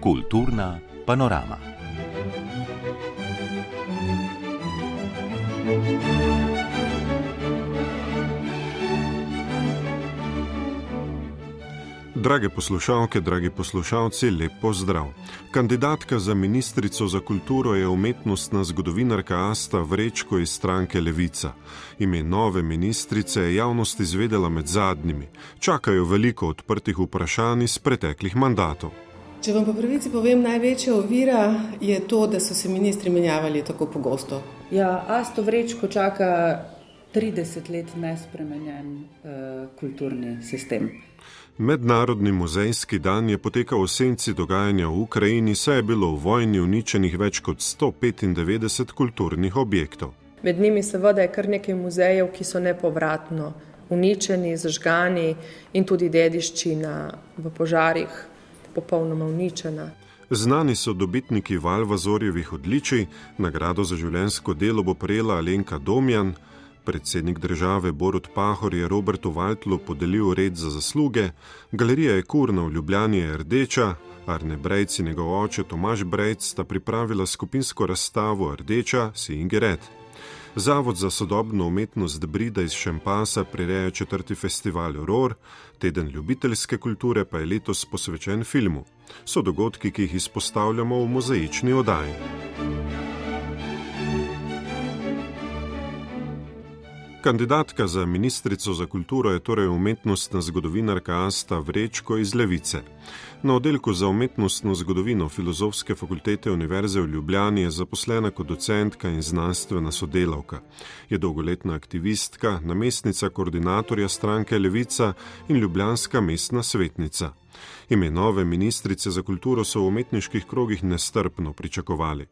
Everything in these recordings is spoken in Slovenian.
Kulturna panorama. Drage poslušalke, dragi poslušalci, lep pozdrav. Kandidatka za ministrico za kulturo je umetnostna zgodovinarka Asta Vrečko iz stranke Levica. Ime nove ministrice je javnost izvedela med zadnjimi. Čakajo veliko odprtih vprašanj iz preteklih mandatov. Če vam po pravici povem, največja ovira je to, da so se ministri menjavali tako pogosto. Ja, Asto Vrečko čaka 30 let nespremenjen uh, kulturni sistem. Mednarodni muzejski dan je potekal v senci dogajanja v Ukrajini, saj je bilo v vojni uničenih več kot 195 kulturnih objektov. Med njimi seveda je kar nekaj muzejev, ki so nepovratno uničeni, zažgani in tudi dediščina v požarih popolnoma uničena. Znani so dobitniki Valvazorjevih odličij, nagrado za življensko delo bo prejela Alenka Domjan. Predsednik države Borod Pahor je Robertu Valtlu podelil red za zasluge, galerija Ekurna v Ljubljani je rdeča, Arne Brejc in njegov oče Tomaš Brejc sta pripravila skupinsko razstavo Rdeča si Ingeret. Zavod za sodobno umetnost Brida iz Šempasa prireja četrti festival Ror, teden ljubiteljske kulture pa je letos posvečen filmu. So dogodki, ki jih izpostavljamo v mozaični oddaji. Kandidatka za ministrico za kulturo je torej umetnostna zgodovinarka Asta Vrečko iz Levice. Na oddelku za umetnostno zgodovino Filozofske fakultete Univerze v Ljubljani je zaposlena kot docentka in znanstvena sodelavka. Je dolgoletna aktivistka, namestnica koordinatorja stranke Levica in ljubljanska mestna svetnica. Ime nove ministrice za kulturo so v umetniških krogih nestrpno pričakovali.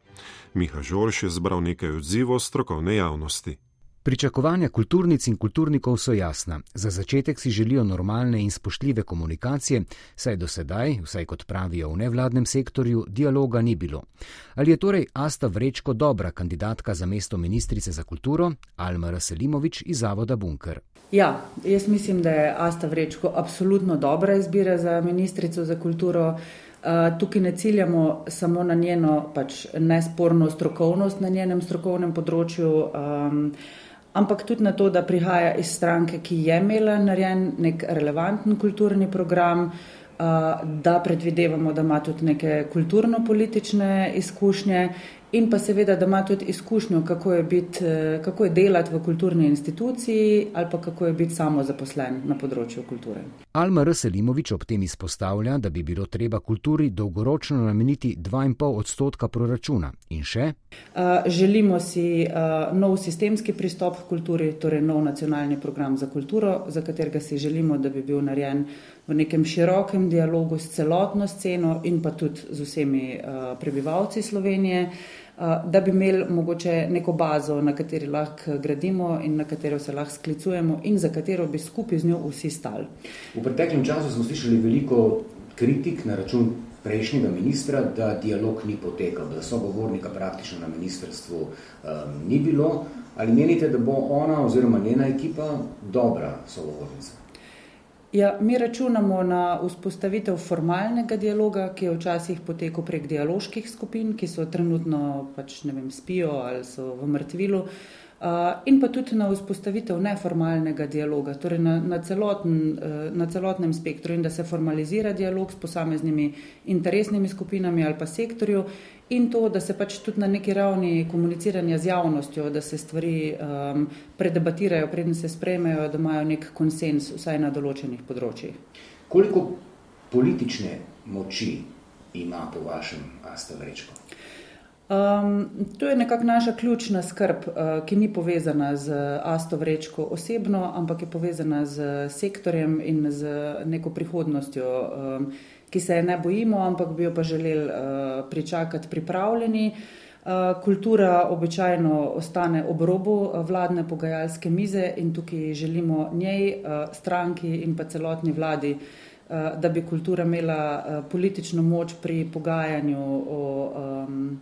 Miha Žorš je zbral nekaj odzivov strokovne javnosti. Pričakovanja kulturnic in kulturnikov so jasna. Za začetek si želijo normalne in spoštljive komunikacije, saj do sedaj, vsaj kot pravijo v nevladnem sektorju, dialoga ni bilo. Ali je torej Asta Vrečko dobra kandidatka za mesto ministrice za kulturo, Alma Raselimovič iz Zavoda Bunker? Ja, jaz mislim, da je Asta Vrečko absolutno dobra izbira za ministrico za kulturo. Uh, tukaj ne ciljamo samo na njeno pač nesporno strokovnost na njenem strokovnem področju. Um, ampak tudi na to, da prihaja iz stranke, ki je imela narejen nek relevanten kulturni program, da predvidevamo, da ima tudi neke kulturno-politične izkušnje in pa seveda, da ima tudi izkušnjo, kako je, bit, kako je delati v kulturni instituciji ali pa kako je biti samo zaposlen na področju kulture. Alma Rselimovič ob tem izpostavlja, da bi bilo treba kulturi dolgoročno nameniti 2,5 odstotka proračuna in še. Uh, želimo si uh, nov sistemski pristop k kulturi, torej nov nacionalni program za kulturo, za katerega si želimo, da bi bil narejen v nekem širokem dialogu s celotno sceno in pa tudi z vsemi uh, prebivalci Slovenije, uh, da bi imeli mogoče neko bazo, na kateri lahko gradimo in na katero se lahko sklicujemo in za katero bi skupaj z njo vsi stali. V preteklem času smo slišali veliko kritik na račun prejšnjega ministra, da dialog ni potekal, da sogovornika praktično na ministrstvu um, ni bilo. Ali menite, da bo ona oziroma njena ekipa dobra sogovornica? Ja, mi računamo na vzpostavitev formalnega dialoga, ki je včasih potekal prek dialoških skupin, ki so trenutno pač, vem, spijo ali so v mrtvilu, in pa tudi na vzpostavitev neformalnega dialoga, torej na, na, celoten, uh, na celotnem spektru in da se formalizira dialog s posameznimi interesnimi skupinami ali pa sektorju in to, da se pač tudi na neki ravni komuniciranja z javnostjo, da se stvari um, predebatirajo, preden se sprejmejo, da imajo nek konsens vsaj na določenih področjih. Koliko politične moči ima po vašem Asta Vrečko? Um, to je nekako naša ključna skrb, uh, ki ni povezana z Asto Vrečko osebno, ampak je povezana z sektorjem in z neko prihodnostjo. Um, ki se je ne bojimo, ampak bi jo pa želeli uh, pričakati pripravljeni. Uh, kultura običajno ostane ob robu eh, vladne pogajalske mize in tukaj želimo njej, uh, stranki in pa celotni vladi, uh, da bi kultura imela politično moč pri pogajanju o. Um,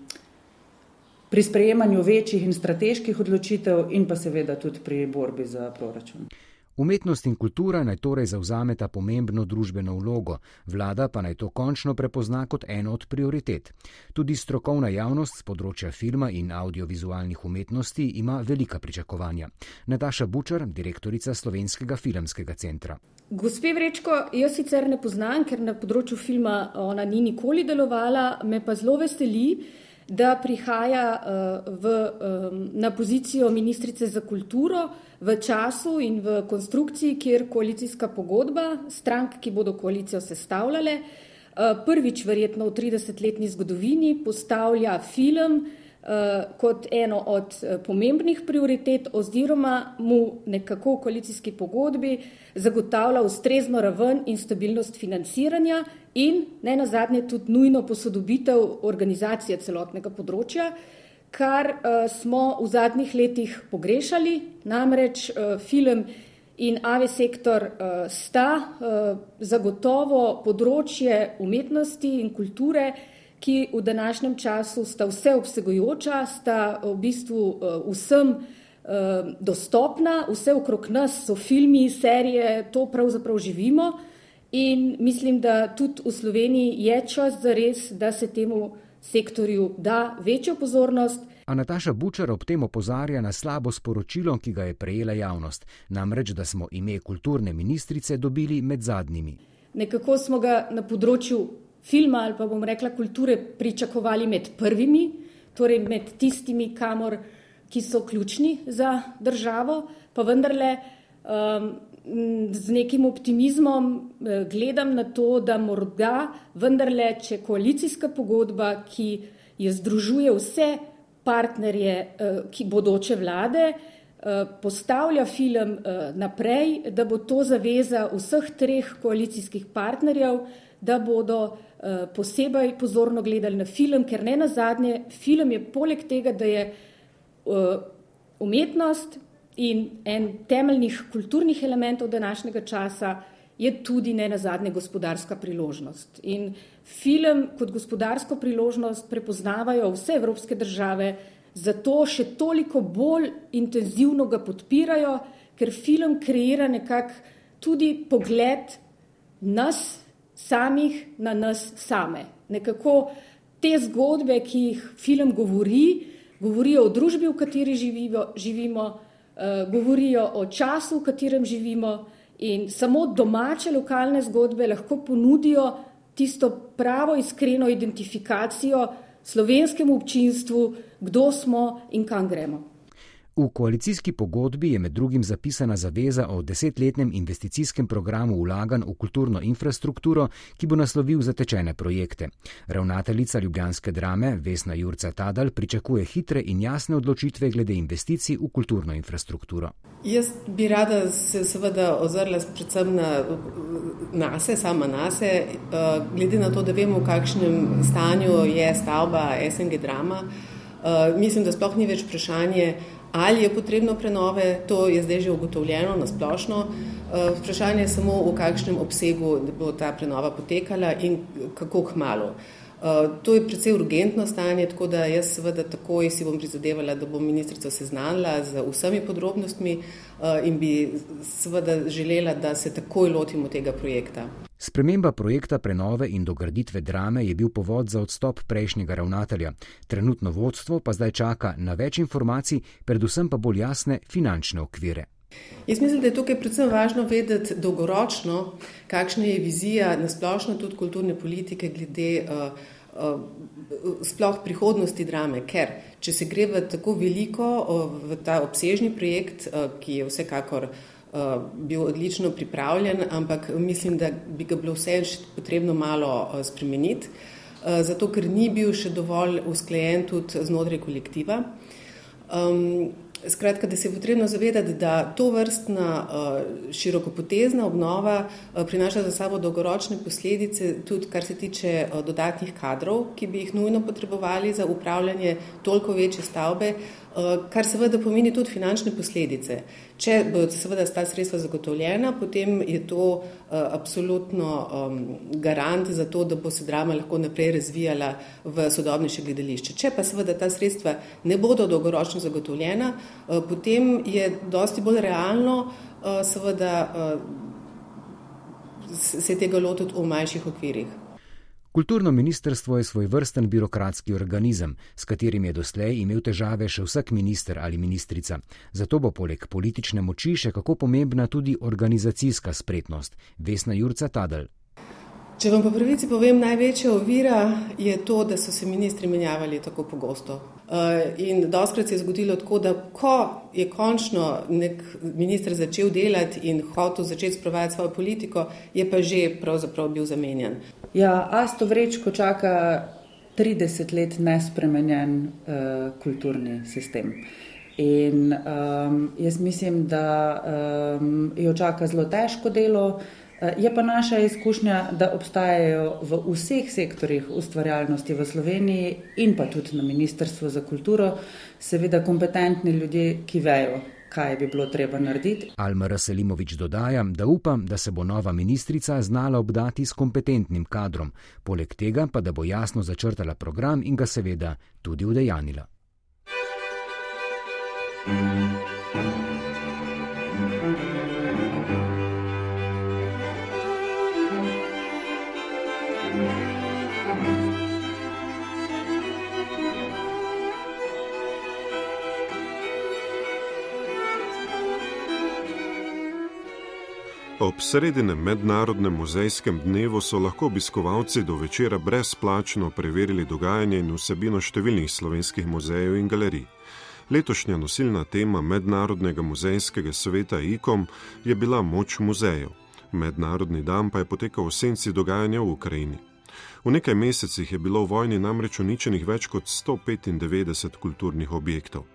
Pri sprejemanju večjih in strateških odločitev, in pa seveda tudi pri borbi za proračun. Umetnost in kultura naj torej zauzameta pomembno družbeno vlogo, vlada pa naj to končno prepozna kot eno od prioritet. Tudi strokovna javnost z področja filma in audiovizualnih umetnosti ima velika pričakovanja. Nataša Bučar, direktorica Slovenskega filmskega centra. Gospe Vrečko, jaz sicer ne poznam, ker na področju filma ona ni nikoli delovala, me pa zelo veseli, da prihaja uh, v, um, na pozicijo ministrice za kulturo v času in v konstrukciji, kjer koalicijska pogodba strank, ki bodo koalicijo sestavljale, uh, prvič verjetno v 30-letni zgodovini postavlja film, Eh, kot eno od eh, pomembnih prioritet oziroma mu nekako v koalicijski pogodbi zagotavlja ustrezno raven in stabilnost financiranja in ne nazadnje tudi nujno posodobitev organizacije celotnega področja, kar uh, smo v zadnjih letih pogrešali, namreč uh, film in AV sektor uh, sta uh, zagotovo področje umetnosti in kulture, ki v današnjem času sta vseobsegajoča, sta v bistvu eh, vsem eh, dostopna, vse okrog nas so filmi, serije, to pravzaprav živimo in mislim, da tudi v Sloveniji je čas za res, da se temu sektorju da večjo pozornost. A Nataša Bučar ob tem opozarja na slabo sporočilo, ki ga je prejela javnost, namreč, da smo ime kulturne ministrice dobili med zadnjimi. Nekako smo ga na področju filma ali pa bom rekla kulture pričakovali med prvimi, torej med tistimi, kamor, ki so ključni za državo, pa vendarle um, z nekim optimizmom eh, gledam na to, da morda vendarle, če koalicijska pogodba, ki je združuje vse partnerje, eh, ki bodoče vlade, eh, postavlja film naprej, da bo to zaveza vseh treh koalicijskih partnerjev, da bodo posebej pozorno gledali na film, ker ne na zadnje, film je poleg tega, da je umetnost in en temeljnih kulturnih elementov današnjega časa, je tudi ne na zadnje gospodarska priložnost. In film kot gospodarsko priložnost prepoznavajo vse evropske države, zato še toliko bolj intenzivno ga podpirajo, ker film kreira nekak tudi pogled nas, samih na nas same. Nekako te zgodbe, ki jih film govori, govorijo o družbi, v kateri živimo, uh, govorijo o času, v katerem živimo in samo domače lokalne zgodbe lahko ponudijo tisto pravo iskreno identifikacijo slovenskemu občinstvu, kdo smo in kam gremo. V koalicijski pogodbi je med drugim zapisana zaveza o desetletnem investicijskem programu vlaganj v kulturno infrastrukturo, ki bo naslovil zatečene projekte. Ravnateljica Ljubljanske drame Vesna Jurca Tadal pričakuje hitre in jasne odločitve glede investicij v kulturno infrastrukturo. Jaz bi rada se seveda ozrla predvsem na nase, sama nase, eh, glede na to, da vemo, v kakšnem stanju je stavba SNG drama. Uh, mislim, da sploh ni več vprašanje, Ali je potrebno prenove, to je zdaj že ugotovljeno na splošno. Eh, vprašanje je samo, v kakšnem obsegu bo ta prenova potekala in kako hmalo. Eh, to je predvsej urgentno stanje, tako da jaz seveda takoj si bom prizadevala, da bom ministrico seznanila z vsemi podrobnostmi eh, in bi seveda želela, da se takoj lotimo tega projekta. Sprememba projekta prenove in dograditve drame je bil povod za odstop prejšnjega ravnatelja. Trenutno vodstvo pa zdaj čaka na več informacij, predvsem pa bolj jasne finančne okvire. Jaz mislim, da je tukaj predvsem važno vedeti dolgoročno, kakšna je vizija nasplošno tudi kulturne politike glede uh, uh, sploh prihodnosti drame, ker če se gre v tako veliko, uh, v ta obsežni projekt, uh, ki je vsekakor uh, bil odlično pripravljen, ampak mislim, da bi ga bilo vse še potrebno malo uh, spremeniti, uh, zato ker ni bil še dovolj usklajen tudi znotraj kolektiva. Um, Skratka, da se je potrebno zavedati, da to vrstna uh, širokopotezna obnova uh, prinaša za sabo dolgoročne posledice, tudi kar se tiče uh, dodatnih kadrov, ki bi jih nujno potrebovali za upravljanje toliko večje stavbe, uh, kar seveda pomeni tudi finančne posledice. Če bodo seveda ta sredstva zagotovljena, potem je to uh, absolutno garant za to, da bo se drama lahko naprej razvijala v sodobnejše gledališče. Če pa seveda ta sredstva ne bodo dolgoročno zagotovljena, potem je dosti bolj realno seveda se tega lotiti v manjših okvirih. Kulturno ministrstvo je svoj vrsten birokratski organizem, s katerim je doslej imel težave še vsak minister ali ministrica. Zato bo poleg politične moči še kako pomembna tudi organizacijska spretnost. Vesna Jurca Tadel. Če vam po pravici povem, največja ovira je to, da so se ministri menjavali tako pogosto. Eh, in doskrat se je zgodilo tako, da ko je končno nek minister začel delati in hotel začeti sprovajati svojo politiko, je pa že pravzaprav bil zamenjan. Ja, Asto Vrečko čaka 30 let nespremenjen uh, kulturni sistem. In um, jaz mislim, da um, jo čaka zelo težko delo. Eh, je pa naša izkušnja, da obstajajo v vseh sektorjih ustvarjalnosti v Sloveniji in pa tudi na Ministrstvu za kulturo, seveda kompetentni ljudje, ki vejo, kaj bi bilo treba narediti. Almar Selimovič dodaja, da upam, da se bo nova ministrica znala obdati s kompetentnim kadrom, poleg tega pa da bo jasno začrtala program in ga seveda tudi udejanila. thank you Ob sredinem mednarodnem muzejskem dnevu so lahko obiskovalci do večera brezplačno preverili dogajanje in vsebino številnih slovenskih muzejev in galerij. Letošnja nosilna tema Mednarodnega muzejskega sveta IKOM je bila moč muzejev. Mednarodni dan pa je potekal v senci dogajanja v Ukrajini. V nekaj mesecih je bilo v vojni namreč uničenih več kot 195 kulturnih objektov.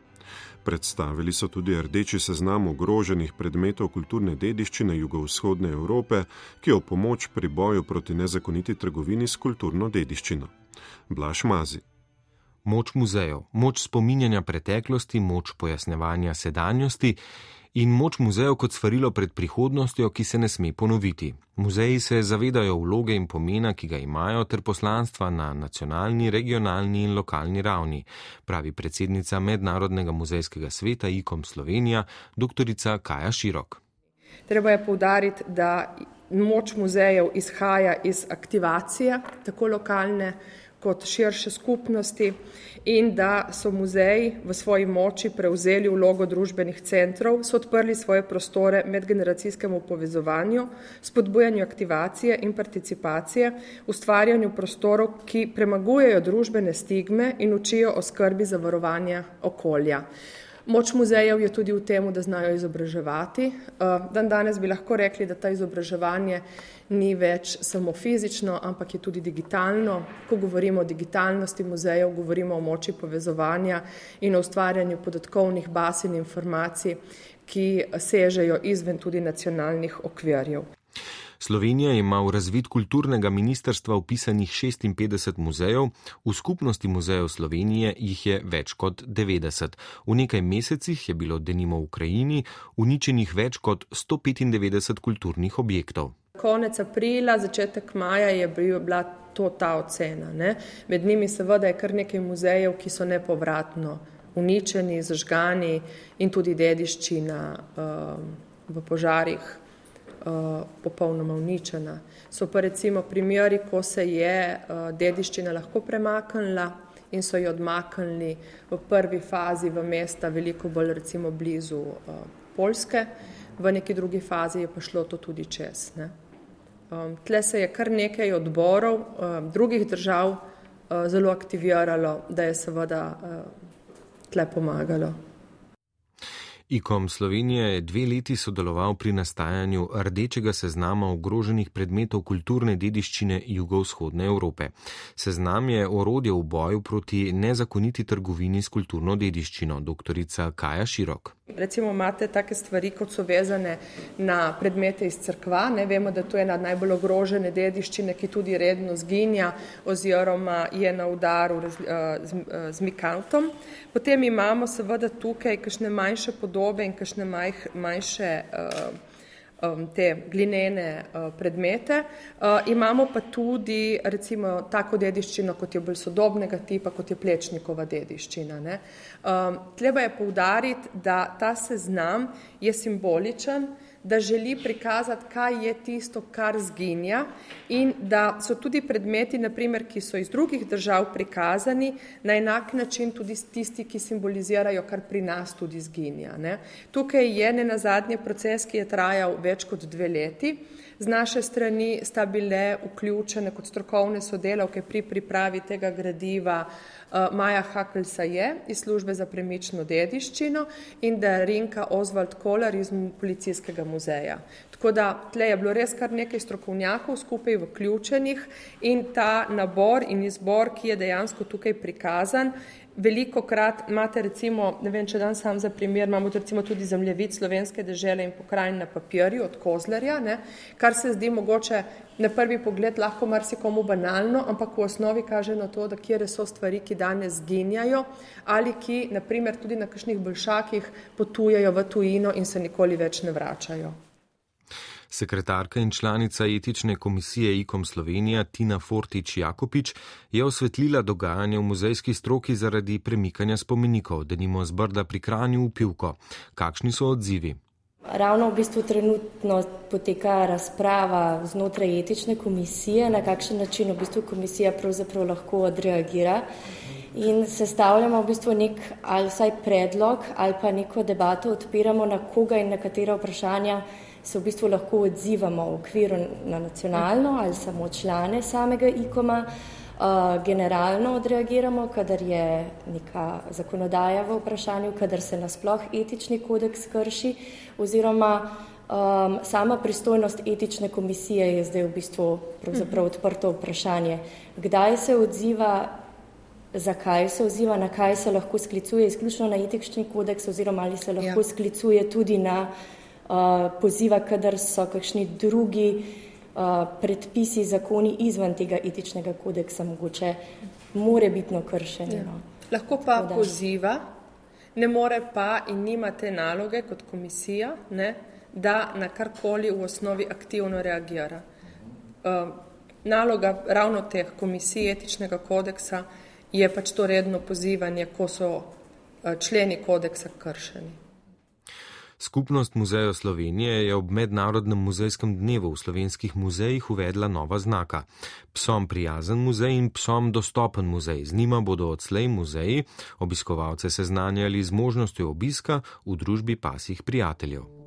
Predstavili so tudi rdeči seznam ogroženih predmetov kulturne dediščine jugovzhodne Evrope, ki jo pomoč pri boju proti nezakoniti trgovini s kulturno dediščino. Blaš Mazi. Moč muzejev, moč spominjanja preteklosti, moč pojasnevanja sedanjosti in moč muzejev kot svarilo pred prihodnostjo, ki se ne sme ponoviti. Muzeji se zavedajo vloge in pomena, ki ga imajo, ter poslanstva na nacionalni, regionalni in lokalni ravni, pravi predsednica Mednarodnega muzejskega sveta IKOM Slovenija, dr. Kaja Širok. Treba je povdariti, da moč muzejev izhaja iz aktivacije, tako lokalne, kot širše skupnosti in da so muzeji v svoji moči prevzeli vlogo družbenih centrov, so odprli svoje prostore medgeneracijskemu povezovanju, spodbujanju aktivacije in participacije, ustvarjanju prostorov, ki premagujejo družbene stigme in učijo o skrbi za varovanje okolja. Moč muzejev je tudi v tem, da znajo izobraževati. Eh, dan danes bi lahko rekli, da ta izobraževanje ni več samo fizično, ampak je tudi digitalno. Ko govorimo o digitalnosti muzejev, govorimo o moči povezovanja in o ustvarjanju podatkovnih baz in informacij, ki sežejo izven tudi nacionalnih okvirjev. Slovenija ima v razvid kulturnega ministrstva upisanih 56 muzejev, v skupnosti muzejev Slovenije jih je več kot 90. V nekaj mesecih je bilo denimo v Ukrajini uničenih več kot 195 kulturnih objektov. Konec aprila, začetek maja je bila to ta ocena. Ne? Med njimi seveda je kar nekaj muzejev, ki so nepovratno uničeni, zažgani in tudi dediščina um, v požarih popolnoma uničena. So pa recimo primeri, ko se je uh, dediščina lahko premaknila in so jo odmaknili v prvi fazi v mesta veliko bolj recimo blizu uh, Polske, v neki drugi fazi je pa šlo to tudi čez. Ne. Um, tle se je kar nekaj odborov um, drugih držav uh, zelo aktiviralo, da je seveda uh, tle pomagalo. IKOM Slovenije je dve leti sodeloval pri nastajanju rdečega seznama ogroženih predmetov kulturne dediščine jugovzhodne Evrope. Seznam je orodje v boju proti nezakoniti trgovini s kulturno dediščino, doktorica Kaja Širok. Recimo imate take stvari, kot so vezane na predmete iz crkva. Ne vemo, da to je ena najbolj ogrožene dediščine, ki tudi redno zginja oziroma je na udaru z, z, z mikantom. Potem imamo seveda tukaj kakšne manjše podobe in kakšne manjše uh, um, te glinene uh, predmete. Uh, imamo pa tudi recimo tako dediščino, kot je bolj sodobnega tipa, kot je plečnikova dediščina. Um, treba je poudariti, da ta seznam je simboličen, da želi prikazati, kaj je tisto, kar zginja in da so tudi predmeti, naprimer, ki so iz drugih držav prikazani, na enak način tudi tisti, ki simbolizirajo, kar pri nas tudi zginja. Ne. Tukaj je ne nazadnje proces, ki je trajal več kot dve leti. Z naše strani sta bile vključene kot strokovne sodelavke pri pripravi tega gradiva uh, Maja Hakelsa je iz službe za premično dediščino in da Rinka Oswald Kolar iz policijskega muzeja. Tako da tle je bilo res kar nekaj strokovnjakov skupaj vključenih in ta nabor in izbor, ki je dejansko tukaj prikazan, Veliko krat imate recimo, ne vem, če dan sam za primer, imamo recimo tudi zemljevid slovenske dežele in pokrajin na papirju od Kozlerja, ne, kar se zdi mogoče na prvi pogled lahko marsikomu banalno, ampak v osnovi kaže na to, da kjere so stvari, ki danes zginjajo ali ki, naprimer, tudi na kakšnih boljšakih potujejo v tujino in se nikoli več ne vračajo. Sekretarka in članica etične komisije IKOM Slovenija Tina Fortič Jakopič je osvetlila dogajanje v muzejski stroki zaradi premikanja spomenikov, da nimo zbrda pri kranju v pivko. Kakšni so odzivi? Ravno v bistvu trenutno poteka razprava znotraj etične komisije, na kakšen način v bistvu komisija pravzaprav lahko odreagira. In sestavljamo v bistvu nek ali vsaj predlog ali pa neko debato odpiramo na koga in na katera vprašanja se v bistvu lahko odzivamo v okviru na nacionalno ali samo člane samega ikoma. Uh, generalno odreagiramo, kadar je neka zakonodaja v vprašanju, kadar se nasploh etični kodeks krši, oziroma um, sama pristojnost etične komisije je zdaj v bistvu odprto vprašanje. Kdaj se odziva, zakaj se odziva, na kaj se lahko sklicuje, izključno na etični kodeks, oziroma ali se lahko ja. sklicuje tudi na uh, poziva, kadar so kakšni drugi predpisi, zakoni izven tega etičnega kodeksa mogoče more bitno kršeni. Ja. No. Lahko pa Podaž. poziva, ne more pa in nima te naloge kot komisija, ne, da na karkoli v osnovi aktivno reagira. Uh, naloga ravno teh komisij etičnega kodeksa je pač to redno pozivanje, ko so uh, členi kodeksa kršeni. Skupnost muzejev Slovenije je ob mednarodnem muzejskem dnevu v slovenskih muzejih uvedla nova znaka. Psom prijazen muzej in psom dostopen muzej. Z njima bodo odslej muzeji obiskovalce seznanjali z možnostjo obiska v družbi pasih prijateljev.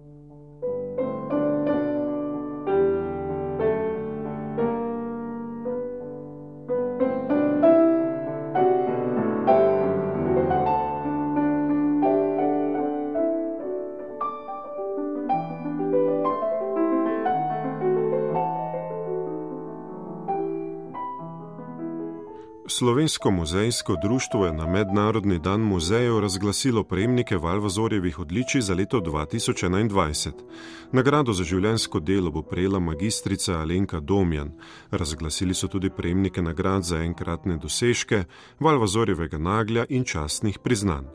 Slovensko muzejsko društvo je na Mednarodni dan muzejev razglasilo prejemnike Valvazorjevih odličij za leto 2021. Nagrado za življensko delo bo prejela magistrica Alenka Domjan. Razglasili so tudi prejemnike nagrad za enkratne dosežke, Valvazorjevega naglja in častnih priznanj.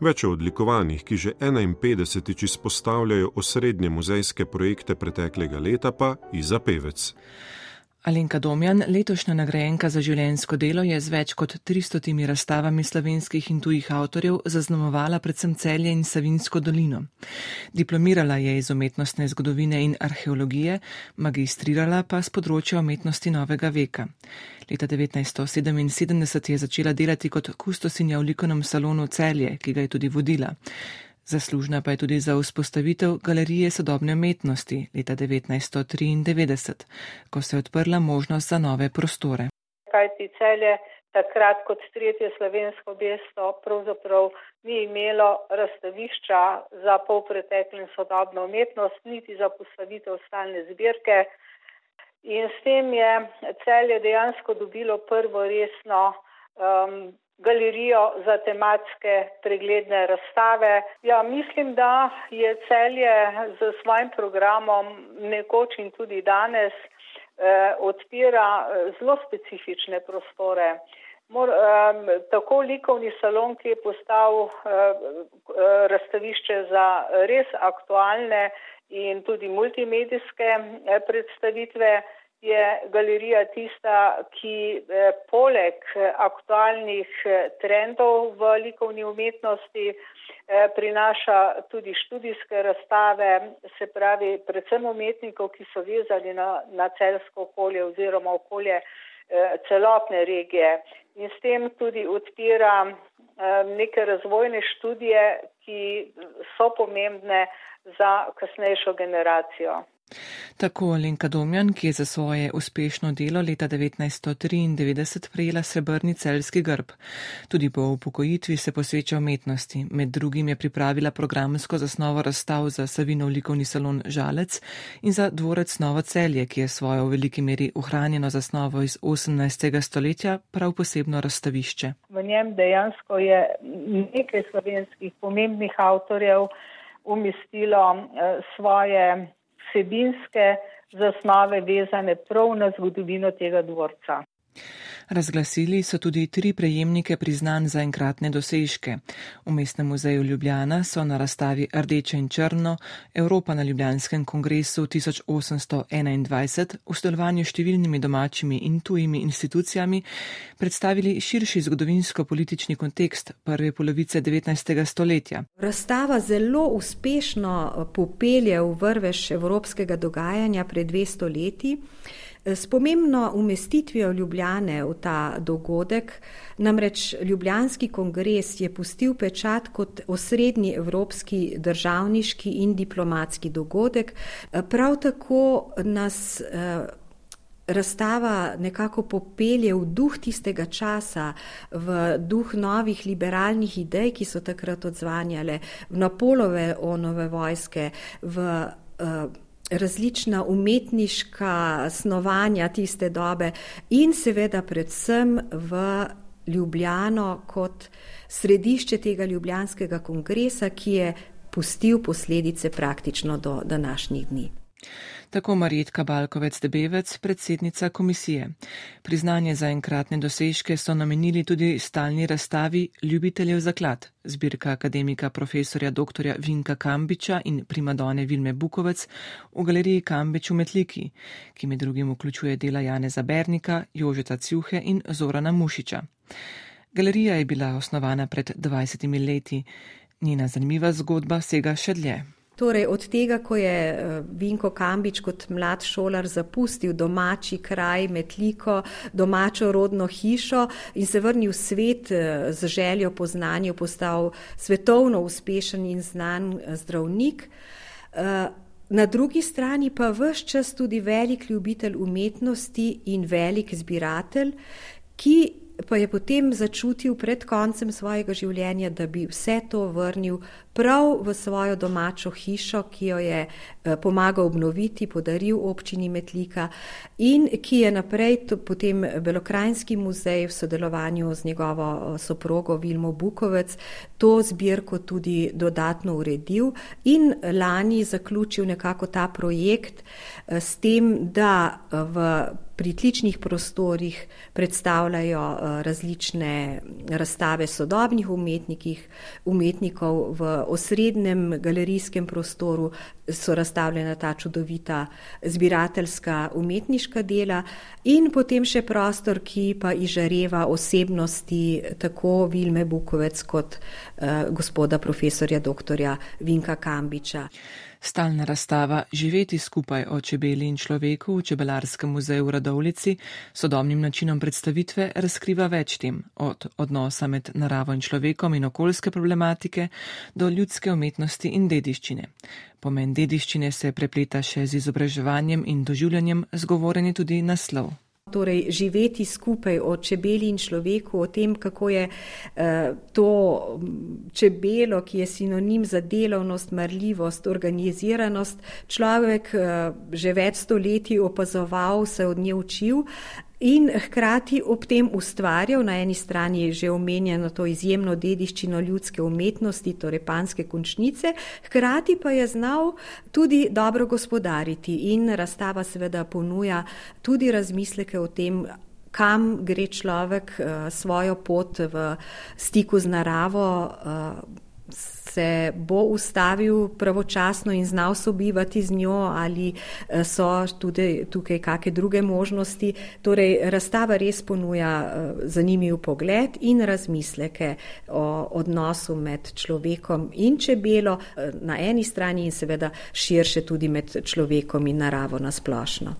Več o odlikovanjih, ki že 51. izpostavljajo osrednje muzejske projekte preteklega leta, pa Iza Pevec. Alenka Domjan, letošnja nagrajenka za življensko delo, je z več kot 300 razstavami slovenskih in tujih avtorjev zaznamovala predvsem celje in Savinsko dolino. Diplomirala je iz umetnostne zgodovine in arheologije, magistrirala pa z področja umetnosti novega veka. Leta 1977 je začela delati kot kustosinja v likovnem salonu Celje, ki ga je tudi vodila. Zaslužna pa je tudi za vzpostavitev galerije sodobne umetnosti leta 1993, ko se je odprla možnost za nove prostore. Kaj ti celje takrat kot tretje slovensko mesto pravzaprav ni imelo razstavišča za polpreteklo in sodobno umetnost, niti za postavitev stalne zbirke. In s tem je celje dejansko dobilo prvo resno um, galerijo za tematske pregledne razstave. Ja, mislim, da je celje z svojim programom nekoč in tudi danes eh, odpira eh, zelo specifične prostore. Mor, um, tako likovni salon, ki je postal uh, uh, razstavišče za res aktualne in tudi multimedijske uh, predstavitve, je galerija tista, ki uh, poleg aktualnih trendov v likovni umetnosti prinaša tudi študijske razstave, se pravi predvsem umetnikov, ki so vezani na, na celsko okolje oziroma okolje celotne regije in s tem tudi odpira eh, neke razvojne študije, ki so pomembne za kasnejšo generacijo. Tako Alenka Domjan, ki je za svoje uspešno delo leta 1993 prejela srebrni celski grb. Tudi po upokojitvi se posveča umetnosti. Med drugim je pripravila programsko zasnovo razstav za Savinov likovni salon Žalec in za dvorec Novo celje, ki je svojo v veliki meri ohranjeno zasnovo iz 18. stoletja prav posebno razstavišče. V njem dejansko je nekaj slovenskih pomembnih avtorjev umestilo eh, svoje vsebinske zasnove vezane prav na zgodovino tega dvorca. Razglasili so tudi tri prejemnike priznanj za enkratne dosežke. V Mestnem muzeju Ljubljana so na razstavi Rdeče in Črno Evropa na Ljubljanskem kongresu 1821 v sodelovanju s številnimi domačimi in tujimi institucijami predstavili širši zgodovinsko-politični kontekst prve polovice 19. stoletja. Razstava zelo uspešno popelje v vrvež evropskega dogajanja pred 200 leti. S pomembno umestitvijo Ljubljane v ta dogodek, namreč Ljubljanski kongres je pustil pečat kot osrednji evropski državniški in diplomatski dogodek, prav tako nas eh, razstava nekako popelje v duh tistega časa, v duh novih liberalnih idej, ki so takrat odzvanjale, v Napolove onove vojske, v uh, različna umetniška snovanja tiste dobe in seveda predvsem v Ljubljano kot središče tega Ljubljanskega kongresa, ki je pustil posledice praktično do današnjih dni tako Marijetka Balkovec-Debevec, predsednica komisije. Priznanje za enkratne dosežke so namenili tudi stalni razstavi Ljubiteljev zaklad, zbirka akademika profesorja dr. Vinka Kambiča in primadone Vilme Bukovec v galeriji Kambič v Metliki, ki med drugim vključuje dela Jane Zabernika, Jožeta Cjuhe in Zorana Mušiča. Galerija je bila osnovana pred 20 leti. Njena zanimiva zgodba sega še dlje. Torej, od tega, ko je eh, Vinko Kambič kot mlad šolar zapustil domači kraj, metliko, domačo rodno hišo in se vrnil v svet eh, z željo po znanju, postal svetovno uspešen in znan eh, zdravnik. Na drugi strani pa vse čas tudi velik ljubitelj umetnosti in velik zbiratelj, ki pa je potem začutil pred koncem svojega življenja, da bi vse to vrnil prav v svojo domačo hišo, ki jo je eh, pomagal obnoviti, podaril občini Metlika in ki je naprej potem Belokrajinski muzej v sodelovanju z njegovo eh, soprogo Vilmo Bukovec to zbirko tudi dodatno uredil in lani zaključil nekako ta projekt eh, s tem, da v pritličnih prostorih predstavljajo različne razstave sodobnih umetnikov v osrednjem galerijskem prostoru so razstavljena ta čudovita zbirateljska umetniška dela in potem še prostor, ki pa izžareva osebnosti tako Vilme Bukovec kot uh, gospoda profesorja dr. Vinka Kambiča. Stalna razstava Živeti skupaj o čebeli in človeku v Čebelarskem muzeju v Radovlici sodobnim načinom predstavitve razkriva več tem, od odnosa med naravo in človekom in okoljske problematike do ljudske umetnosti in dediščine. Pomen dediščine se prepleta še z izobraževanjem in doživljanjem, zgovoren je tudi naslov. Torej, živeti skupaj o čebeli in človeku, o tem, kako je uh, to čebelo, ki je sinonim za delovnost, marljivost, organiziranost, človek uh, že več stoletij opazoval, se od nje učil, In hkrati ob tem ustvarjal na eni strani že omenjeno to izjemno dediščino ljudske umetnosti, torej panske končnice, hkrati pa je znal tudi dobro gospodariti. In razstava seveda ponuja tudi razmisleke o tem, kam gre človek svojo pot v stiku z naravo, se bo ustavil pravočasno in znal sobivati z njo ali eh, so tudi tukaj kakšne druge možnosti. Torej, razstava res ponuja eh, zanimiv pogled in razmisleke o odnosu med človekom in čebelo eh, na eni strani in seveda širše tudi med človekom in naravo nasplošno.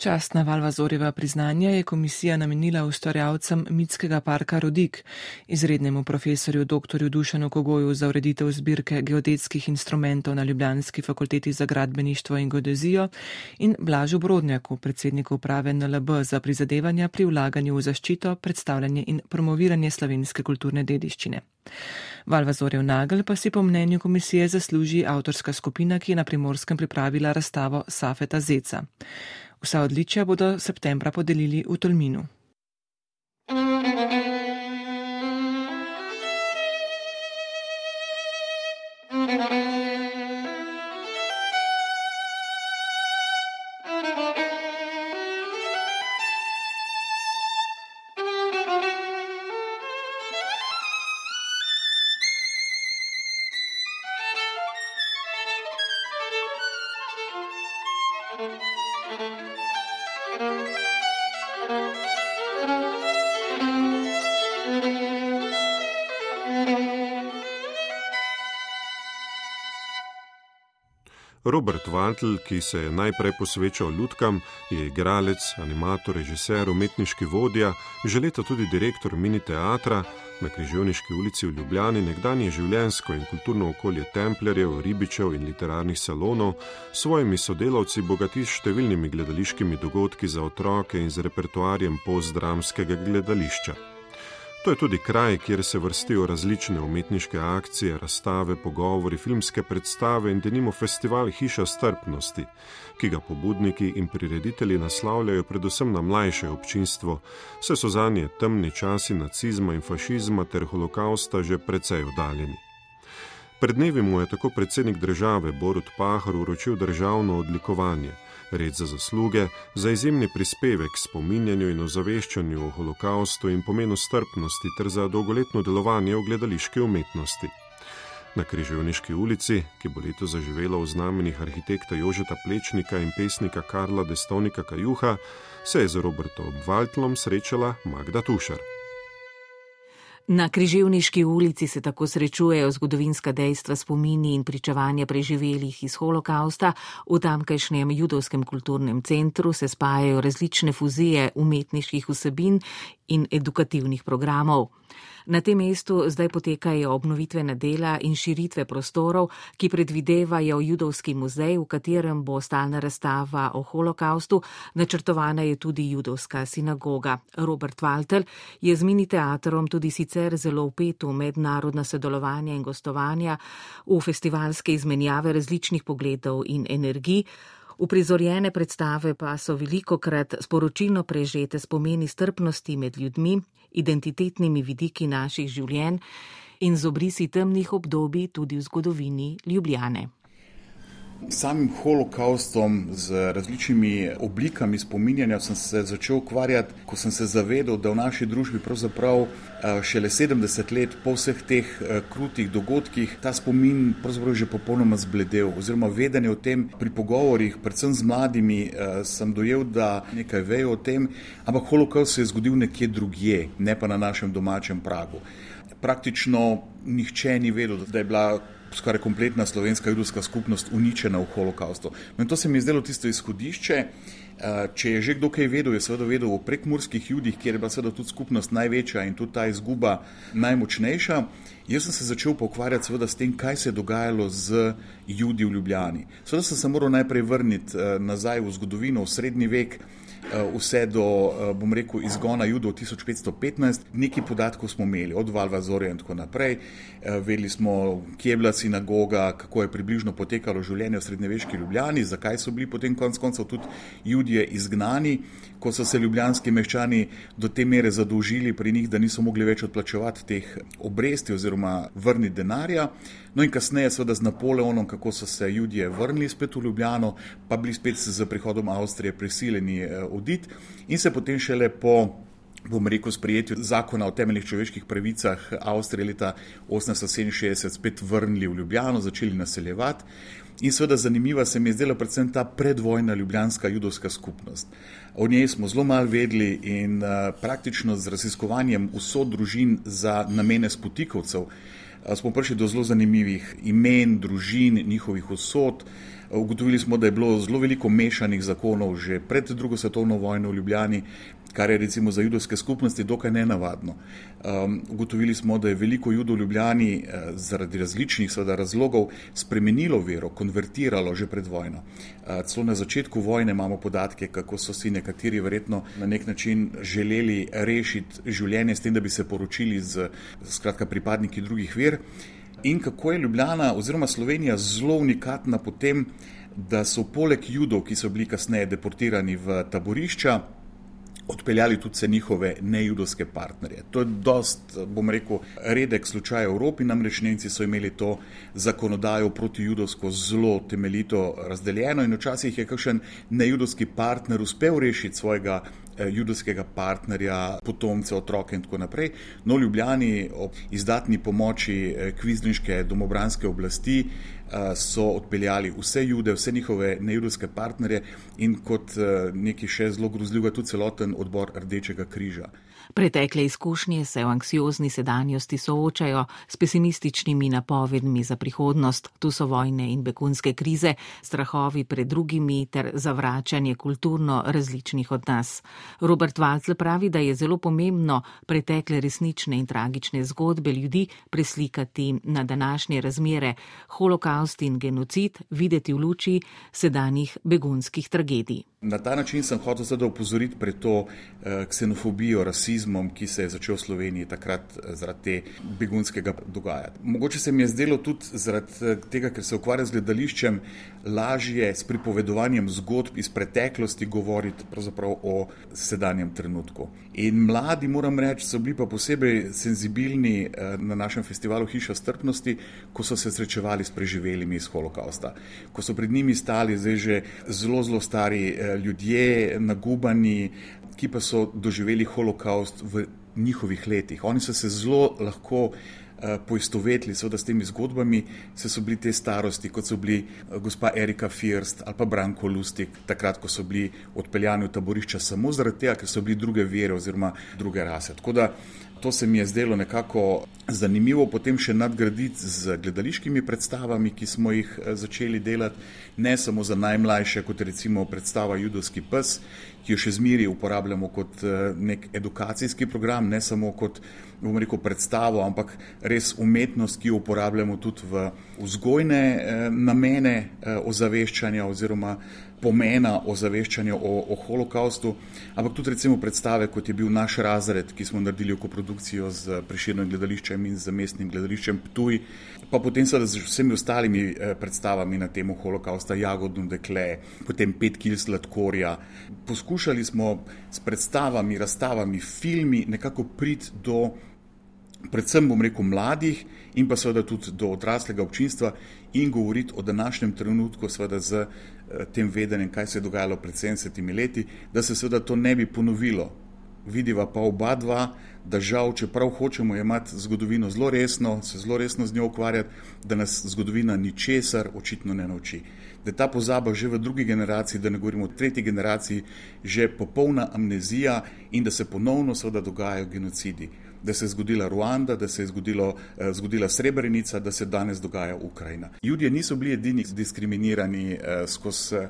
Častna Valvazorjeva priznanja je komisija namenila ustvarjalcem mitskega parka Rodik, izrednemu profesorju dr. Dušanu Kogoju za ureditev zbirke geodetskih instrumentov na Ljubljanski fakulteti za gradbeništvo in geodezijo in Blažu Brodnjaku, predsedniku uprave NLB za prizadevanja pri vlaganju v zaščito, predstavljanje in promoviranje slovenske kulturne dediščine. Valvazorjev nagel pa si po mnenju komisije zasluži avtorska skupina, ki je na primorskem pripravila razstavo Safeta Zeca. Vsa odličja bodo septembra podelili v Tolminu. Robert Vantl, ki se je najprej posvečal ljudkam, je igralec, animator, režiser, umetniški vodja, že leta tudi direktor mini teatra na Križevniški ulici v Ljubljani, nekdanje življensko in kulturno okolje templjarjev, ribičev in literarnih salonov, s svojimi sodelavci bogati s številnimi gledališkimi dogodki za otroke in z repertoarjem postdramskega gledališča. To je tudi kraj, kjer se vrstijo različne umetniške akcije, razstave, pogovori, filmske predstave in denimo festival Hiša strpnosti, ki ga pobudniki in prireditelji naslavljajo predvsem na mlajše občinstvo, saj so za nje temni časi nacizma in fašizma ter holokausta že precej oddaljeni. Pred dnevi mu je tako predsednik države Borut Pahar uročil državno odlikovanje red za zasluge, za izjemni prispevek spominjanju in ozaveščanju o holokaustu in pomenu strpnosti ter za dolgoletno delovanje v gledališki umetnosti. Na Križevniški ulici, ki bo leto zaživela v znamenih arhitekta Jožeta Plečnika in pesnika Karla Destovnika Kajuha, se je z Robertom Valtlom srečala Magda Tušar. Na Križevniški ulici se tako srečujejo zgodovinska dejstva, spomini in pričevanja preživelih iz holokausta. V tamkajšnjem judovskem kulturnem centru se spajajo različne fuzije umetniških vsebin in edukativnih programov. Na tem mestu zdaj potekajo obnovitvene dela in širitve prostorov, ki predvidevajo judovski muzej, v katerem bo stalna razstava o holokaustu, načrtovana je tudi judovska sinagoga. Robert Walter je z mini teatrom tudi sicer zelo upet v mednarodna sodelovanja in gostovanja, v festivalske izmenjave različnih pogledov in energij. Uprizorjene predstave pa so veliko krat sporočilno prežete spomeni strpnosti med ljudmi, identitetnimi vidiki naših življenj in z obrisi temnih obdobij tudi v zgodovini Ljubljane samim holokaustom, z različnimi oblikami spominjanja sem se začel ukvarjati, ko sem se zavedal, da v naši družbi pravzaprav eh, šele 70 let po vseh teh eh, krutih dogodkih ta spomin pravzaprav že popolnoma zbledel. Oziroma vedenje o tem pri pogovorih, predvsem z mladimi, eh, sem dojel, da nekaj vejo o tem, ampak holokaust se je zgodil nekje drugje, ne pa na našem domačem pragu. Praktično nihče ni vedel, da je bila skoraj kompletna slovenska judovska skupnost uničena v holokaustu. No in to se mi je zdelo tisto izhodišče. Eh, če je že kdo kaj vedel, je seveda vedel o prekmurskih judih, kjer je bila seveda tudi skupnost največja in tudi ta izguba najmočnejša. Jaz sem se začel pokvarjati seveda s tem, kaj se je dogajalo z judi v Ljubljani. Seveda sem se moral najprej vrniti eh, nazaj v zgodovino, v srednji vek, vse do, eh, bom rekel, izgona judov 1515. Nekaj podatkov smo imeli, od Valvazorja in tako naprej. Eh, vedeli smo, kje je bila sinagoga, kako je približno potekalo življenje v srednjeveški Ljubljani, zakaj so bili potem konec koncev tudi judje izgnani, ko so se ljubljanski meščani do te mere zadolžili pri njih, da niso mogli več odplačevati teh obresti oziroma vrniti denarja. No in kasneje, seveda z Napoleonom, kako so se ljudje vrnili spet v Ljubljano, pa bili spet z prihodom Avstrije prisiljeni oditi in se potem šele po bom rekel, sprejetju zakona o temeljnih človeških pravicah Avstrije leta 1867 spet vrnili v Ljubljano, začeli naseljevati. In seveda zanimiva se mi je zdela predvsem ta predvojna ljubljanska judovska skupnost. O njej smo zelo malo vedeli in uh, praktično z raziskovanjem vso družin za namene spotikovcev smo prišli do zelo zanimivih imen, družin, njihovih usod. Ugotovili smo, da je bilo zelo veliko mešanih zakonov že pred drugo svetovno vojno v Ljubljani, kar je recimo za judovske skupnosti dokaj nenavadno. Um, ugotovili smo, da je veliko judov v Ljubljani uh, zaradi različnih seveda, razlogov spremenilo vero, konvertiralo že pred vojno. Uh, celo na začetku vojne imamo podatke, kako so si nekateri verjetno na nek način želeli rešiti življenje s tem, da bi se poročili z skratka, pripadniki drugih ver. In kako je Ljubljana oziroma Slovenija zelo unikatna po tem, da so poleg judov, ki so bili kasneje deportirani v taborišča, odpeljali tudi vse njihove nejudovske partnerje. To je dost, bom rekel, redek slučaj v Evropi, namreč Nemci so imeli to zakonodajo proti judovsko zelo temeljito razdeljeno in včasih je kakšen nejudovski partner uspel rešiti svojega eh, judovskega partnerja, potomce, otroke in tako naprej. No, Ljubljani ob izdatni pomoči eh, kvizniške domobranske oblasti so odpeljali vse jude, vse njihove nejudovske partnerje in kot neki še zelo grozljiv, tudi celoten odbor Rdečega križa. Pretekle izkušnje se v anksiozni sedanjosti soočajo s pesimističnimi napovedmi za prihodnost. Tu so vojne in begunske krize, strahovi pred drugimi ter zavračanje kulturno različnih od nas. Robert Waltl pravi, da je zelo pomembno pretekle resnične in tragične zgodbe ljudi preslikati na današnje razmere, holokaust in genocid videti v luči sedanjih begunskih tragedij. Na ta način sem hotel zdaj opozoriti pred to eh, ksenofobijo, rasizmom, ki se je začel v Sloveniji takrat eh, zaradi te begunskega dogajanja. Mogoče se mi je zdelo tudi zaradi eh, tega, ker se ukvarja z gledališčem, lažje s pripovedovanjem zgodb iz preteklosti govoriti o sedanjem trenutku. In mladi, moram reči, so bili pa posebej senzibilni na našem festivalu Hiša strpnosti, ko so se srečevali s preživelimi iz holokausta, ko so pred njimi stali zdaj že zelo, zelo stari ljudje nagubani, ki pa so doživeli holokaust v njihovih letih. Oni so se zelo lahko eh, poistovetili seveda, s temi zgodbami, se so bili te starosti, kot so bili eh, gospa Erika First ali pa Branko Lustig, takrat, ko so bili odpeljani v taborišča samo zaradi tega, ker so bili druge vere oziroma druge rase. Tako da to se mi je zdelo nekako zanimivo potem še nadgraditi z gledališkimi predstavami, ki smo jih eh, začeli delati, ne samo za najmlajše, kot recimo predstava Judovski pes, ki jo še zmeri uporabljamo kot eh, nek edukacijski program, ne samo kot rekel, predstavo, ampak res umetnost, ki jo uporabljamo tudi v vzgojne eh, namene ozaveščanja oziroma pomena ozaveščanja o, o holokaustu, ampak tudi recimo predstave, kot je bil naš razred, ki smo naredili v koprodukcijo z priširnim gledališčem in z mestnim gledališčem Ptuj, pa potem seveda z vsemi ostalimi eh, predstavami na temo holokausta, Jagodno dekle, potem pet kil sladkorja. Poskušali smo s predstavami, razstavami, filmi nekako priti do predvsem bom rekel mladih in pa seveda tudi do odraslega občinstva in govoriti o današnjem trenutku, seveda z tem vedenjem, kaj se je dogajalo pred 70 leti, da se seveda to ne bi ponovilo. Vidiva pa oba dva, da žal, čeprav hočemo imeti zgodovino zelo resno, se zelo resno z njo ukvarjati, da nas zgodovina ničesar očitno ne nauči. Da je ta pozaba že v drugi generaciji, da ne govorimo o tretji generaciji, že popolna amnezija in da se ponovno seveda dogajajo genocidi da se je zgodila Ruanda, da se je zgodilo, eh, zgodila Srebrenica, da se danes dogaja Ukrajina. Ljudje niso bili edini diskriminirani eh, skozi eh,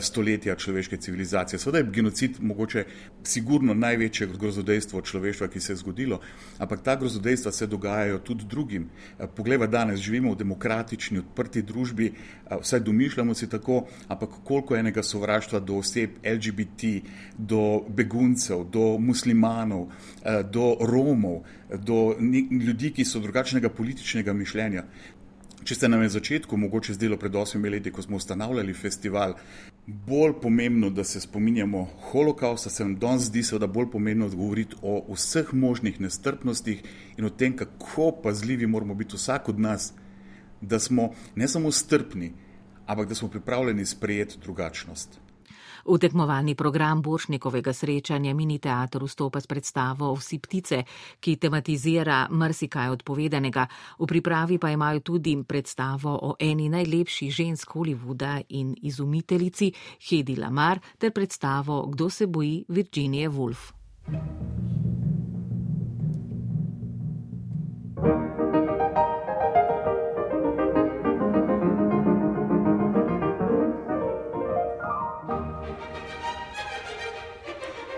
stoletja človeške civilizacije. Seveda je genocid mogoče sigurno največje grozodejstvo človeštva, ki se je zgodilo, ampak ta grozodejstva se dogajajo tudi drugim. Poglejva danes, živimo v demokratični, odprti družbi, vsaj domišljamo si tako, ampak koliko enega sovraštva do oseb LGBT, do beguncev, do muslimanov, do Romov, Romov, do ljudi, ki so drugačnega političnega mišljenja. Če ste nam na začetku, mogoče zdelo pred osmimi leti, ko smo ustanavljali festival, bolj pomembno, da se spominjamo holokausta, se nam danes zdi seveda bolj pomembno govoriti o vseh možnih nestrpnostih in o tem, kako pazljivi moramo biti vsak od nas, da smo ne samo strpni, ampak da smo pripravljeni sprejeti drugačnost. V tekmovalni program Boršnikovega srečanja mini teatr vstopa s predstavo Vsi ptice, ki tematizira mrsikaj odpovedanega. V pripravi pa imajo tudi predstavo o eni najlepših žensk Hollywooda in izumiteljici Hedi Lamar ter predstavo Kdo se boji Virginije Woolf.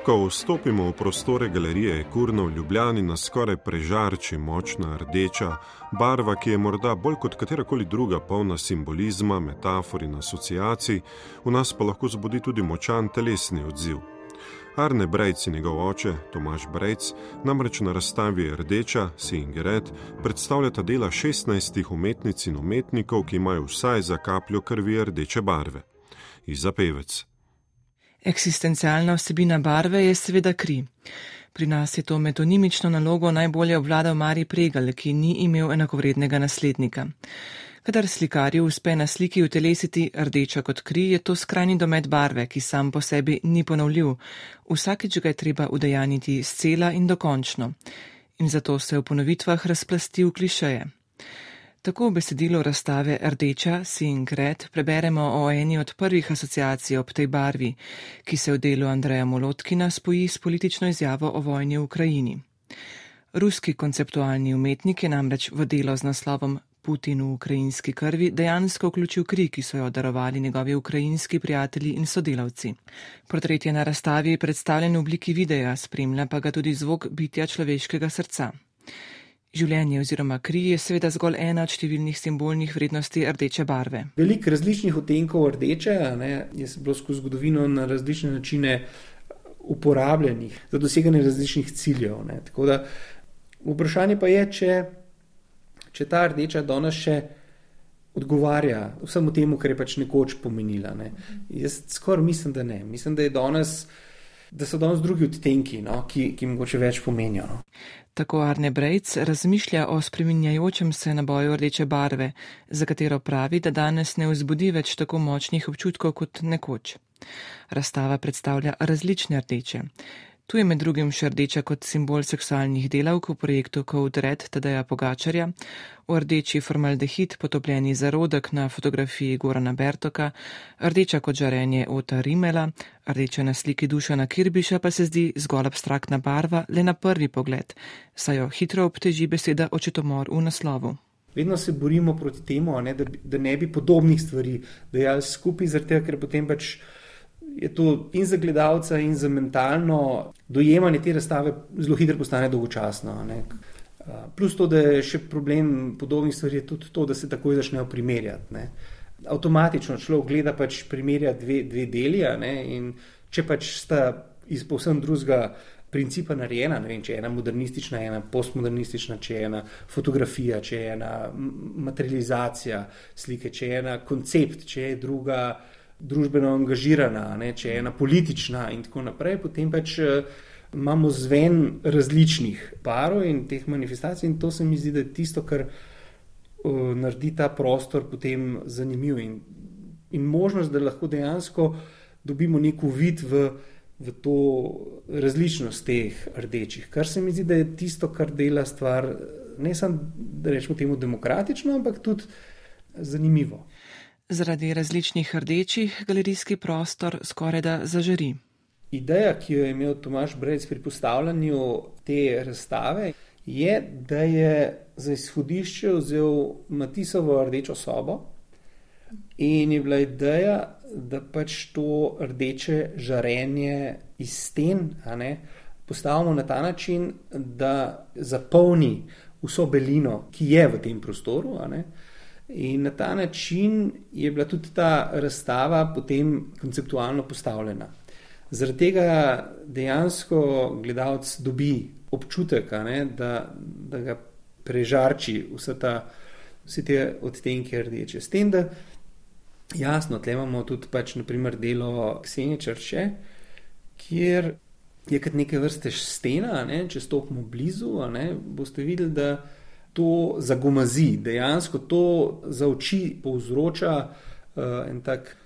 Ko vstopimo v prostore galerije Kurno v Ljubljani, nas skoraj prežarči močna rdeča barva, ki je morda bolj kot katerakoli druga polna simbolizma, metafor in asociacij, v nas pa lahko zbudi tudi močan telesni odziv. Arne Brejc in njegov oče, Tomaš Brejc, namreč na razstavi Rdeča, Singeret, predstavljata dela 16 umetnic in umetnikov, ki imajo vsaj za kapljo krvi rdeče barve. Iza pevec. Eksistencialna vsebina barve je seveda kri. Pri nas je to metonimično nalogo najbolje obvladal Mari Pregal, ki ni imel enakovrednega naslednika. Kadar slikarju uspe na sliki utelesiti rdeča kot kri, je to skrajni domet barve, ki sam po sebi ni ponovljiv. Vsakič ga je treba udejaniti scela in dokončno. In zato se v ponovitvah razplasti v klišeje. Tako v besedilu razstave Rdeča, Singret preberemo o eni od prvih asociacij ob tej barvi, ki se v delu Andreja Molotkina spoji s politično izjavo o vojni v Ukrajini. Ruski konceptualni umetnik je namreč v delo z naslovom Putin v ukrajinski krvi dejansko vključil kri, ki so jo darovali njegovi ukrajinski prijatelji in sodelavci. Portret je na razstavi predstavljen v obliki videa, spremlja pa ga tudi zvok bitja človeškega srca. Življenje oziroma kri je seveda zgolj ena od številnih simbolnih vrednosti rdeče barve. Veliko različnih odtenkov rdeče ne, je bilo skozi zgodovino na različne načine uporabljenih za doseganje različnih ciljev. Ne. Tako da vprašanje pa je, če, če ta rdeča danes še odgovarja vsemu temu, kar je pač nekoč pomenila. Ne. Jaz skoraj mislim, da ne. Mislim, da je danes da so danes drugi odtenki, no, ki, ki mogoče več pomenijo. No. Tako Arne Brejc razmišlja o spreminjajočem se naboju rdeče barve, za katero pravi, da danes ne vzbudi več tako močnih občutkov kot nekoč. Razstava predstavlja različne rdeče. Tu je med drugim še rdeča kot simbol seksualnih delavk v projektu Code Red Tadeja Pogačarja, v rdeči formaldehid potopljeni zarodek na fotografiji Gorana Bertoka, rdeča kot žarenje Ota Rimela, rdeča na sliki Dušana Kirbiša pa se zdi zgolj abstraktna barva le na prvi pogled, saj jo hitro obteži beseda očetomor v naslovu. Vedno se borimo proti temu, ne, da, da ne bi podobnih stvari dejali skupaj, zato ker potem pač je to in za gledalca, in za mentalno dojemanje te razstave zelo hitro postane dolgočasno. Ne. Plus to, da je še problem podobnih stvari, je tudi to, da se takoj začnejo primerjati. Ne. Avtomatično človek gleda pač primerja dve, dve deli, in če pač sta iz povsem drugega principa narejena, ne vem, če je ena modernistična, ena postmodernistična, če je ena fotografija, če je ena materializacija slike, če je ena koncept, če je druga družbeno angažirana, ne, če je ena politična in tako naprej, potem pač eh, imamo zven različnih parov in teh manifestacij in to se mi zdi, da je tisto, kar uh, naredi ta prostor potem zanimiv in, in možnost, da lahko dejansko dobimo nek uvid v, v to različnost teh rdečih, kar se mi zdi, da je tisto, kar dela stvar ne samo, da rečemo temu demokratično, ampak tudi zanimivo. Zaradi različnih rdečih galerijski prostor skoraj da zažari. Ideja, ki jo je imel Tomaš Brejc pri postavljanju te razstave, je, da je za izhodišče vzel Matisovo rdečo sobo in je bila ideja, da pač to rdeče žarenje iz sten ne, postavimo na ta način, da zapolni vso belino, ki je v tem prostoru. Ne, In na ta način je bila tudi ta razstava potem konceptualno postavljena. Zaradi tega dejansko gledalec dobi občutek, ne, da, da ga prežarči vse, ta, vse te odtenke rdeče. S tem, da jasno, tle imamo tudi pač, naprimer, delo Ksenije Črče, kjer je kot neke vrste stena, ne, če stopimo blizu, ne, boste videli, da to zagomazi, dejansko to za oči povzroča uh, en tak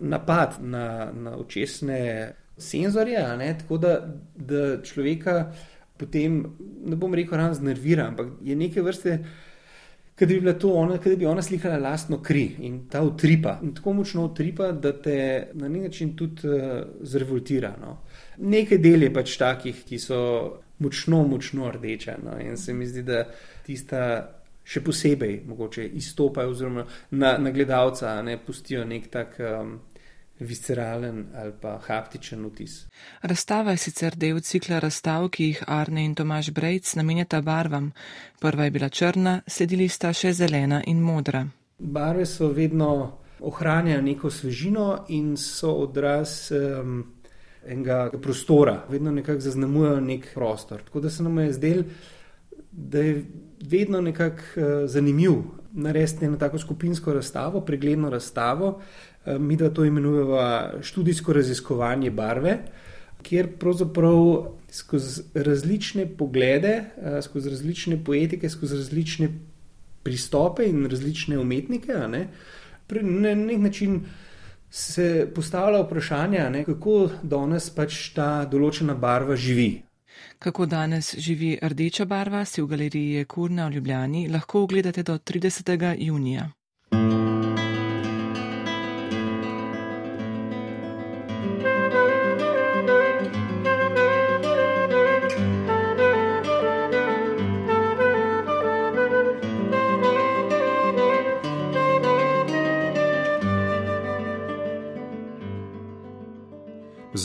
napad na, na očesne senzorje, tako da, da človeka potem, ne bom rekel, ravno znervira, ampak je neke vrste. Kaj bi, ona, kaj bi ona slikala lastno kri in ta utripa, in tako močno utripa, da te na nek način tudi uh, zrevoltira. No. Nekaj del je pač takih, ki so močno, močno rdeče. No. In se mi zdi, da tista še posebej mogoče izstopajo, oziroma na, na gledalca ne pustijo nek tak. Um, visceralen ali pa haptičen vtis. Razstava je sicer del cikla razstav, ki jih Arne in Tomaš Brejc namenjata barvam. Prva je bila črna, sledili sta še zelena in modra. Barve so vedno ohranjajo neko svežino in so odraz um, enega prostora, vedno nekako zaznamujejo nek prostor. Tako da se nam je zdel, da je vedno nekako uh, zanimiv narediti eno tako skupinsko razstavo, pregledno razstavo, Eh, mi da to imenujemo študijsko raziskovanje barve, kjer pravzaprav skozi različne poglede, eh, skozi različne poetike, skozi različne pristope in različne umetnike, ne, na nek način se postavlja vprašanje, ne, kako danes pač ta določena barva živi. Kako danes živi rdeča barva, si v galeriji Kurna v Ljubljani lahko ogledate do 30. junija.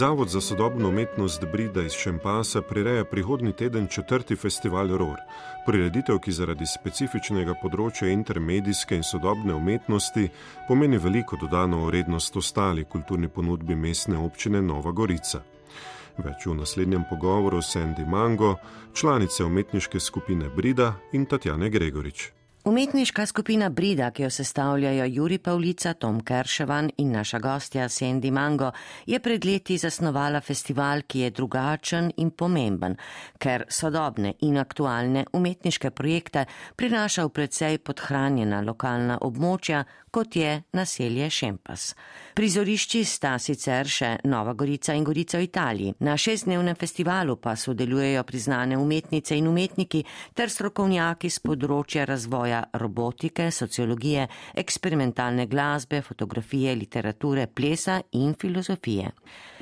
Zavod za sodobno umetnost Brida iz Šempasa prireja prihodni teden četrti festival ROR, prireditev, ki zaradi specifičnega področja intermedijske in sodobne umetnosti pomeni veliko dodano vrednost ostali kulturni ponudbi mestne občine Nova Gorica. Več v naslednjem pogovoru s Sandy Mango, članice umetniške skupine Brida in Tatjane Gregorič. Umetniška skupina Brida, ki jo sestavljajo Juri Pavlica, Tom Kerševan in naša gostja Sandy Mango, je pred leti zasnovala festival, ki je drugačen in pomemben, ker sodobne in aktualne umetniške projekte prinaša v predvsej podhranjena lokalna območja, kot je naselje Šempas. Prizorišči sta sicer še Nova Gorica in Gorica v Italiji. Na šestdnevnem festivalu pa sodelujejo priznane umetnice in umetniki ter strokovnjaki z področja razvoja robotike, sociologije, eksperimentalne glasbe, fotografije, literature, plesa in filozofije.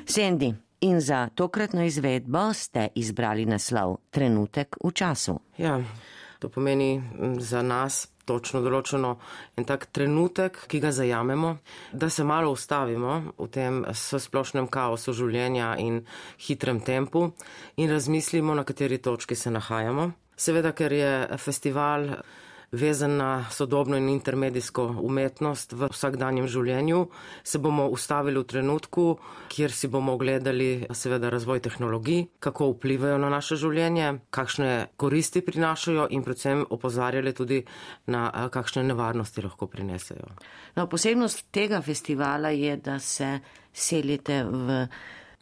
Sendi. In za tokratno izvedbo ste izbrali naslov Trenutek v času. Ja, to pomeni za nas točno določeno en tak trenutek, ki ga zajamemo, da se malo ustavimo v tem splošnem kaosu življenja in hitrem tempu in razmislimo, na kateri točki se nahajamo. Seveda, ker je festival vezan na sodobno in intermedijsko umetnost v vsakdanjem življenju, se bomo ustavili v trenutku, kjer si bomo ogledali seveda razvoj tehnologij, kako vplivajo na naše življenje, kakšne koristi prinašajo in predvsem opozarjali tudi na kakšne nevarnosti lahko prinesejo. No, posebnost tega festivala je, da se selite v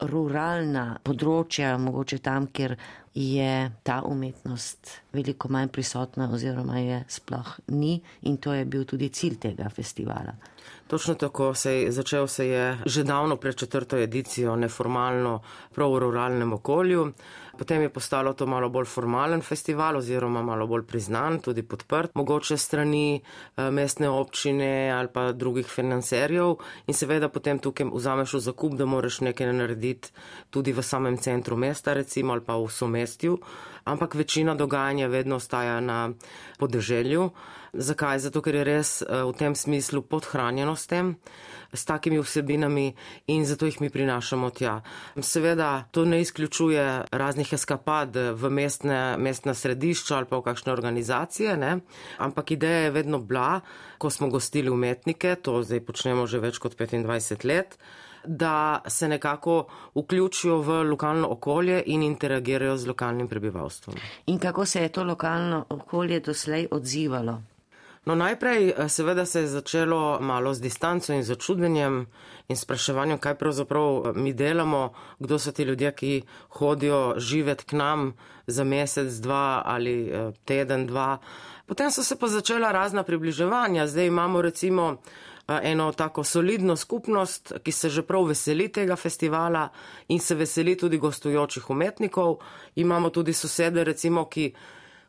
ruralna področja, mogoče tam, kjer je ta umetnost veliko manj prisotna oziroma je sploh ni in to je bil tudi cilj tega festivala. Točno tako se je začel se je že davno pred četrto edicijo neformalno prav v ruralnem okolju. Potem je postalo to malo bolj formalen festival oziroma malo bolj priznan, tudi podprt, mogoče strani eh, mestne občine ali pa drugih financerjev in seveda potem tukaj vzameš v zakup, da moraš nekaj narediti tudi v samem centru mesta recimo ali pa v somestju, ampak večina dogajanja vedno ostaja na podeželju. Zakaj? Zato, ker je res eh, v tem smislu podhranjenost tem, s takimi vsebinami in zato jih mi prinašamo tja. Seveda, to ne izključuje raznih eskapad v mestne, mestna središča ali pa v kakšne organizacije, ne? ampak ideja je vedno bila, ko smo gostili umetnike, to zdaj počnemo že več kot 25 let, da se nekako vključijo v lokalno okolje in interagirajo z lokalnim prebivalstvom. In kako se je to lokalno okolje doslej odzivalo? No, najprej eh, seveda se je začelo malo z distanco in začudenjem in spraševanjem, kaj pravzaprav eh, mi delamo, kdo so ti ljudje, ki hodijo živeti k nam za mesec, dva ali eh, teden, dva. Potem so se pa začela razna približevanja. Zdaj imamo recimo eno tako solidno skupnost, ki se že prav veseli tega festivala in se veseli tudi gostujočih umetnikov. Imamo tudi sosede, recimo, ki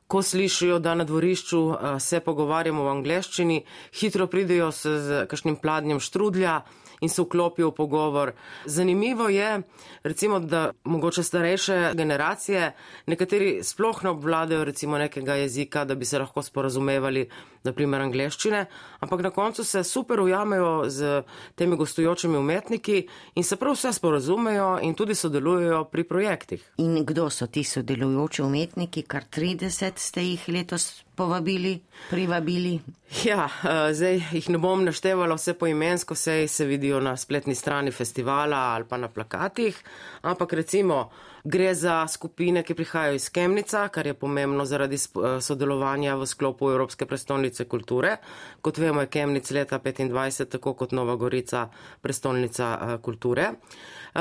ko slišijo, da na dvorišču se pogovarjamo v angleščini, hitro pridejo se z kakšnim pladnjem štrudlja in se vklopijo v pogovor. Zanimivo je, recimo, da mogoče starejše generacije, nekateri sploh ne obvladajo recimo nekega jezika, da bi se lahko sporazumevali, naprimer angleščine, ampak na koncu se super ujamejo z temi gostujočimi umetniki in se prav vse sporazumejo in tudi sodelujejo pri projektih. In kdo so ti sodelujoči umetniki, kar 30 ste jih letos povabili, privabili? Ja, eh, zdaj jih ne bom naštevala vse poimensko, vse se vidijo na spletni strani festivala ali pa na plakatih, ampak recimo gre za skupine, ki prihajajo iz Kemnica, kar je pomembno zaradi eh, sodelovanja v sklopu Evropske prestolnice kulture. Kot vemo, je Kemnic leta 25, tako kot Nova Gorica, prestolnica eh, kulture.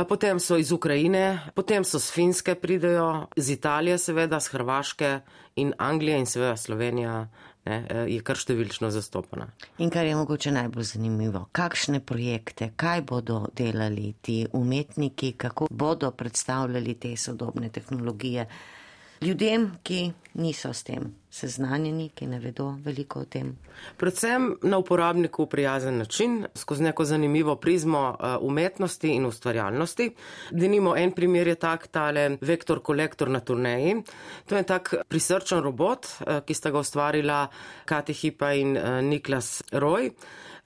Potem so iz Ukrajine, potem so z Finske pridejo, z Italije seveda, z Hrvaške in Anglije in seveda Slovenija ne, eh, je kar številčno zastopana. In kar je mogoče najbolj zanimivo, kakšne projekte, kaj bodo delali ti umetniki, kako bodo predstavljali te sodobne tehnologije ljudem, ki niso s tem seznanjeni, ki ne vedo veliko o tem. Predvsem na uporabniku prijazen način, skozi neko zanimivo prizmo eh, umetnosti in ustvarjalnosti. Denimo en primer je tak tale vektor kolektor na turneji. To je tak prisrčen robot, eh, ki sta ga ustvarila Kati Hipa in eh, Niklas Roy.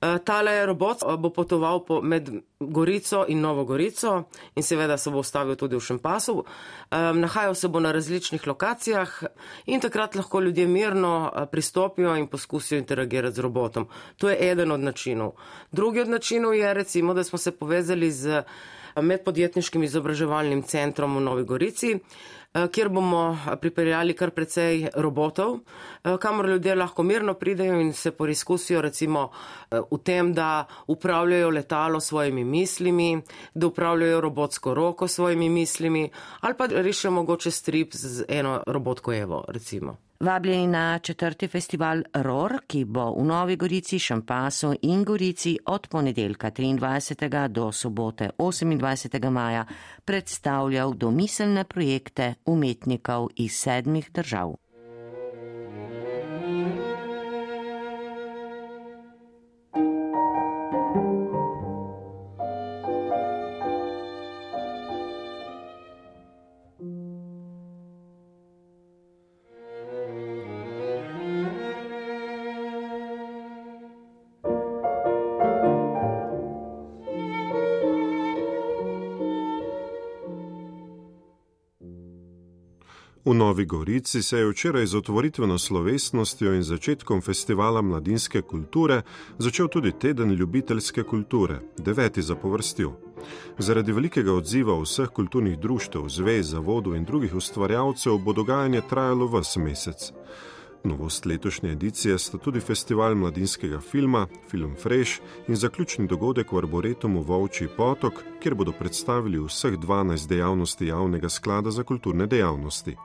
Eh, tale robot eh, bo potoval po, med Gorico in Novo Gorico in seveda se bo ustavil tudi v Šempasu. Um, nahajal se bo na različnih lokacijah in takrat lahko ljudje mirno pristopijo in poskusijo interagirati z robotom. To je eden od načinov. Drugi od načinov je recimo, da smo se povezali z medpodjetniškim izobraževalnim centrom v Novi Gorici. Eh, kjer bomo eh, pripeljali kar precej robotov, eh, kamor ljudje lahko mirno pridejo in se poizkusijo recimo v tem, da upravljajo letalo s svojimi mislimi, da upravljajo robotsko roko s svojimi mislimi ali pa rešijo mogoče strip z eno robotko Evo recimo. Vabljeni na četrti festival ROR, ki bo v Novi Gorici, Šampasu in Gorici od ponedeljka 23. do sobote 28. maja predstavljal domiselne projekte umetnikov iz sedmih držav. V Novi Gorici se je včeraj z otvoritveno slovesnostjo in začetkom festivala mladinske kulture začel tudi teden ljubiteljske kulture, deveti za povrstjo. Zaradi velikega odziva vseh kulturnih društev, zvez, zavodov in drugih ustvarjalcev bo dogajanje trajalo vse mesec. Novost letošnje edicije sta tudi festival mladinskega filma, film Fresh in zaključni dogodek v Arboretumu Volčji potok, kjer bodo predstavili vseh 12 dejavnosti javnega sklada za kulturne dejavnosti.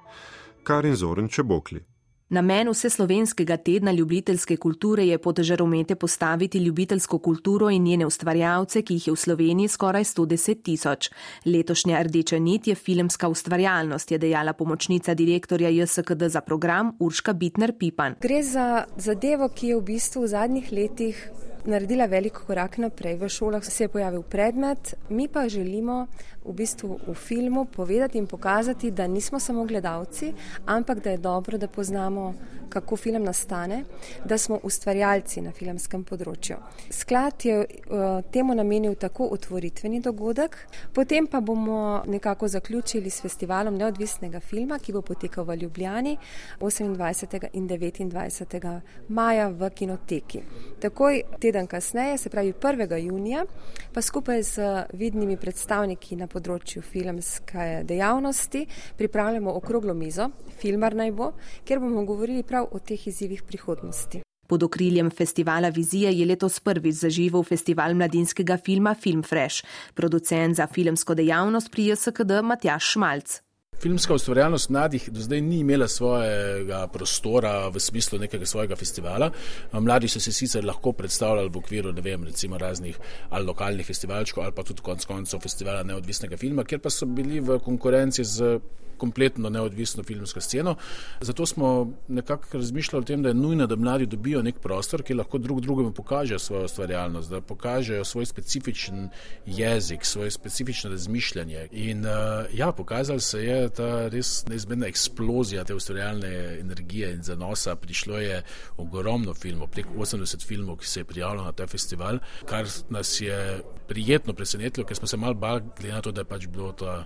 Karin Zoren Čebokli. Namen vseslovenskega tedna ljubiteljske kulture je pod žaromete postaviti ljubiteljsko kulturo in njene ustvarjalce, ki jih je v Sloveniji skoraj 110 tisoč. Letošnja rdeča nit je filmska ustvarjalnost, je dejala pomočnica direktorja JSKD za program Urška Bitner Pipan. Gre za zadevo, ki je v bistvu v zadnjih letih naredila velik korak naprej. V šolah se je pojavil predmet, mi pa želimo v bistvu v filmu povedati in pokazati, da nismo samo gledalci, ampak da je dobro, da poznamo, kako film nastane, da smo ustvarjalci na filmskem področju. Sklad je uh, temu namenil tako otvoritveni dogodek, potem pa bomo nekako zaključili s festivalom neodvisnega filma, ki bo potekal v Ljubljani 28. in 29. maja v kinoteki. Takoj teden kasneje, se pravi 1. junija, pa skupaj z vidnimi predstavniki na področju filmske dejavnosti pripravljamo okroglo mizo, filmar naj bo, kjer bomo govorili prav o teh izzivih prihodnosti. Pod okriljem festivala Vizije je letos prvič zaživel festival mladinskega filma Film Fresh, producent za filmsko dejavnost pri JSKD Matjaš Šmalc. Filmska ustvarjalnost mladih do zdaj ni imela svojega prostora v smislu nekega svojega festivala. Mladi so se sicer lahko predstavljali v okviru, vem, recimo raznih ali lokalnih festivalčkov ali pa tudi konc koncev festivala neodvisnega filma, kjer pa so bili v konkurenci z kompletno neodvisno filmsko sceno. Zato smo nekako razmišljali o tem, da je nujno, da mladi dobijo nek prostor, ki lahko drug drugemu pokažejo svojo ustvarjalnost, da pokažejo svoj specifičen jezik, svoje specifično razmišljanje. In ja, pokazali se je ta res neizmerna eksplozija te ustvarjalne energije in zanosa. Prišlo je ogromno filmov, prek 80 filmov, ki se je prijavilo na ta festival, kar nas je prijetno presenetilo, ker smo se mal bali, glede na to, da je pač bilo to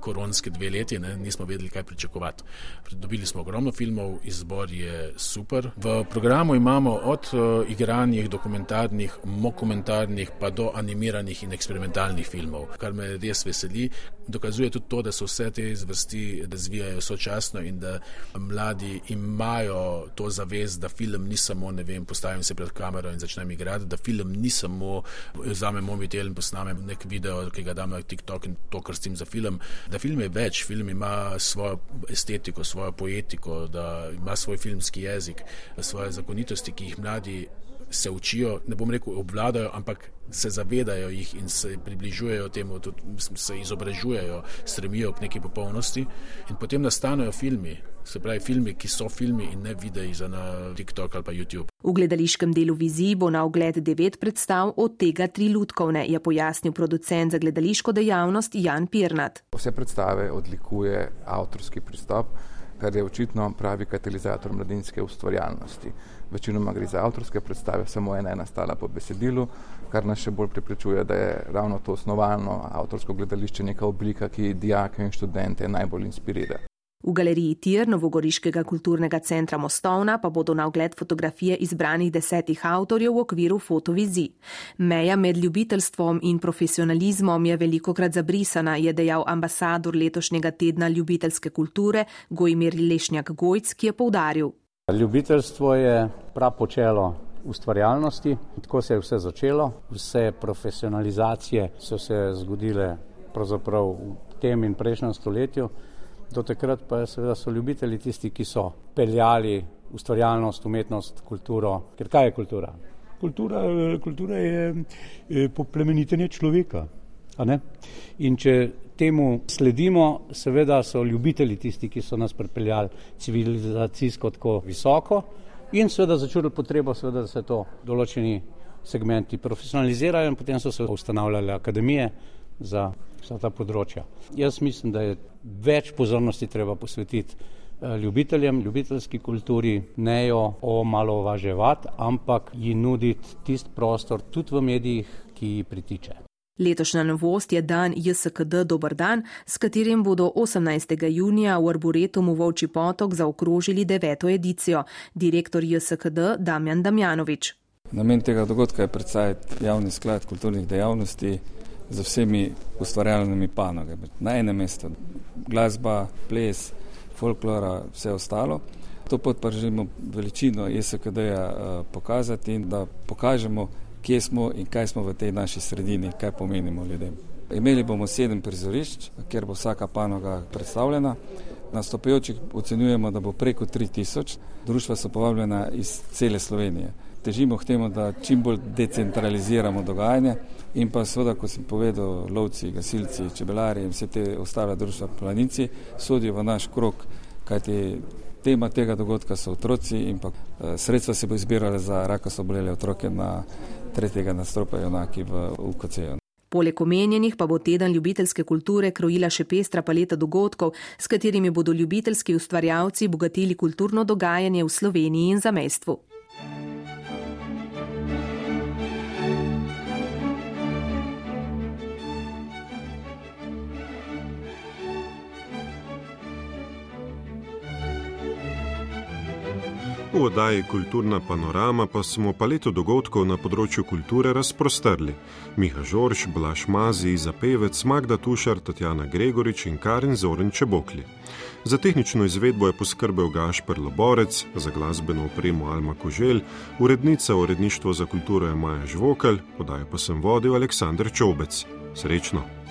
koronske dve leti, ne, nismo vedeli, kaj pričakovati. Dobili smo ogromno filmov, izbor je super. V programu imamo od uh, igranih, dokumentarnih, mokumentarnih pa do animiranih in eksperimentalnih filmov, kar me res veseli. Dokazuje tudi to, da so vse te zvrsti razvijajo sočasno in da mladi imajo to zavest, da film ni samo, ne vem, postavim se pred kamero in začnem igrati, da film ni samo, vzamem mobitel in posnamem nek video, ki ga dam na TikTok in to krstim za film, da film je več, film ima svojo estetiko, svojo poetiko, da ima svoj filmski jezik, svoje zakonitosti, ki jih mladi se učijo, ne bom rekel obvladajo, ampak se zavedajo jih in se približujejo temu, tudi se izobražujejo, stremijo k neki popolnosti in potem nastanejo filmi, se pravi filmi, ki so filmi in ne videi za na TikTok ali pa YouTube. V gledališkem delu viziji bo na ogled devet predstav, od tega tri lutkovne, je pojasnil producent za gledališko dejavnost Jan Pirnat. Vse predstave odlikuje avtorski pristop, kar je očitno pravi katalizator mladinske ustvarjalnosti. Večinoma gre za avtorske predstave, samo ena je nastala po besedilu, kar nas še bolj pripričuje, da je ravno to osnovalno avtorsko gledališče neka oblika, ki dijake in študente najbolj inspirira. V galeriji Tir Novogoriškega kulturnega centra Mostovna pa bodo na ogled fotografije izbranih desetih avtorjev v okviru fotovizij. Meja med ljubiteljstvom in profesionalizmom je veliko krat zabrisana, je dejal ambasador letošnjega tedna ljubiteljske kulture Gojmir Lešnjak Gojc, ki je povdaril. Ljubiteljstvo je prav počelo ustvarjalnosti, tako se je vse začelo, vse profesionalizacije so se zgodile pravzaprav v tem in prejšnjem stoletju. Do takrat pa seveda so ljubitelji tisti, ki so peljali ustvarjalnost, umetnost, kulturo. Ker kaj je kultura? Kultura, kultura je poplemenitenje človeka. In če temu sledimo, seveda so ljubitelji tisti, ki so nas pripeljali civilizacijsko tako visoko in seveda začuli potrebo, seveda, da se to določeni segmenti profesionalizirajo in potem so se ustanavljale akademije za vsa ta področja. Jaz mislim, da je več pozornosti treba posvetiti eh, ljubiteljem, ljubiteljski kulturi, ne jo omalovaževati, ampak ji nuditi tist prostor tudi v medijih, ki ji pritiče. Letošnja novost je dan JSKD Dobr dan, s katerim bodo 18. junija v Arboretumu Volči potok zaokrožili deveto edicijo. Direktor JSKD Damjan Damjanovič. Namen tega dogodka je predstaviti javni sklad kulturnih dejavnosti, z vsemi ustvarjalnimi panogami. Na enem mestu glasba, ples, folklora, vse ostalo. To pot pa želimo veličino JSKD-ja eh, pokazati in da pokažemo, kje smo in kaj smo v tej naši sredini, kaj pomenimo ljudem. Imeli bomo sedem prizorišč, kjer bo vsaka panoga predstavljena. Nastopajočih ocenjujemo, da bo preko 3000. Društva so povabljena iz cele Slovenije težimo k temu, da čim bolj decentraliziramo dogajanje in pa seveda, kot sem povedal, lovci, gasilci, čebelari in vse te ostale društva planinci sodijo v naš krok, kajti tema tega dogodka so otroci in pa eh, sredstva se bo izbirale za raka so bolele otroke na tretjega nastropa junaki v UKC-ju. Poleg omenjenih pa bo teden ljubiteljske kulture krojila še pestra paleta dogodkov, s katerimi bodo ljubiteljski ustvarjalci bogatili kulturno dogajanje v Sloveniji in zamestvu. V oddaji Kulturna panorama pa smo paleto dogodkov na področju kulture razprostrli. Miha Žorž, Blaž Mazi, Zapevec, Magda Tušar, Tatjana Gregorič in Karin Zoren Čebokli. Za tehnično izvedbo je poskrbel Gašper Loborec, za glasbeno opremo Alma Koželj, urednica uredništva za kulturo je Maja Žvokelj, podajo pa sem vodil Aleksandr Čobec. Srečno!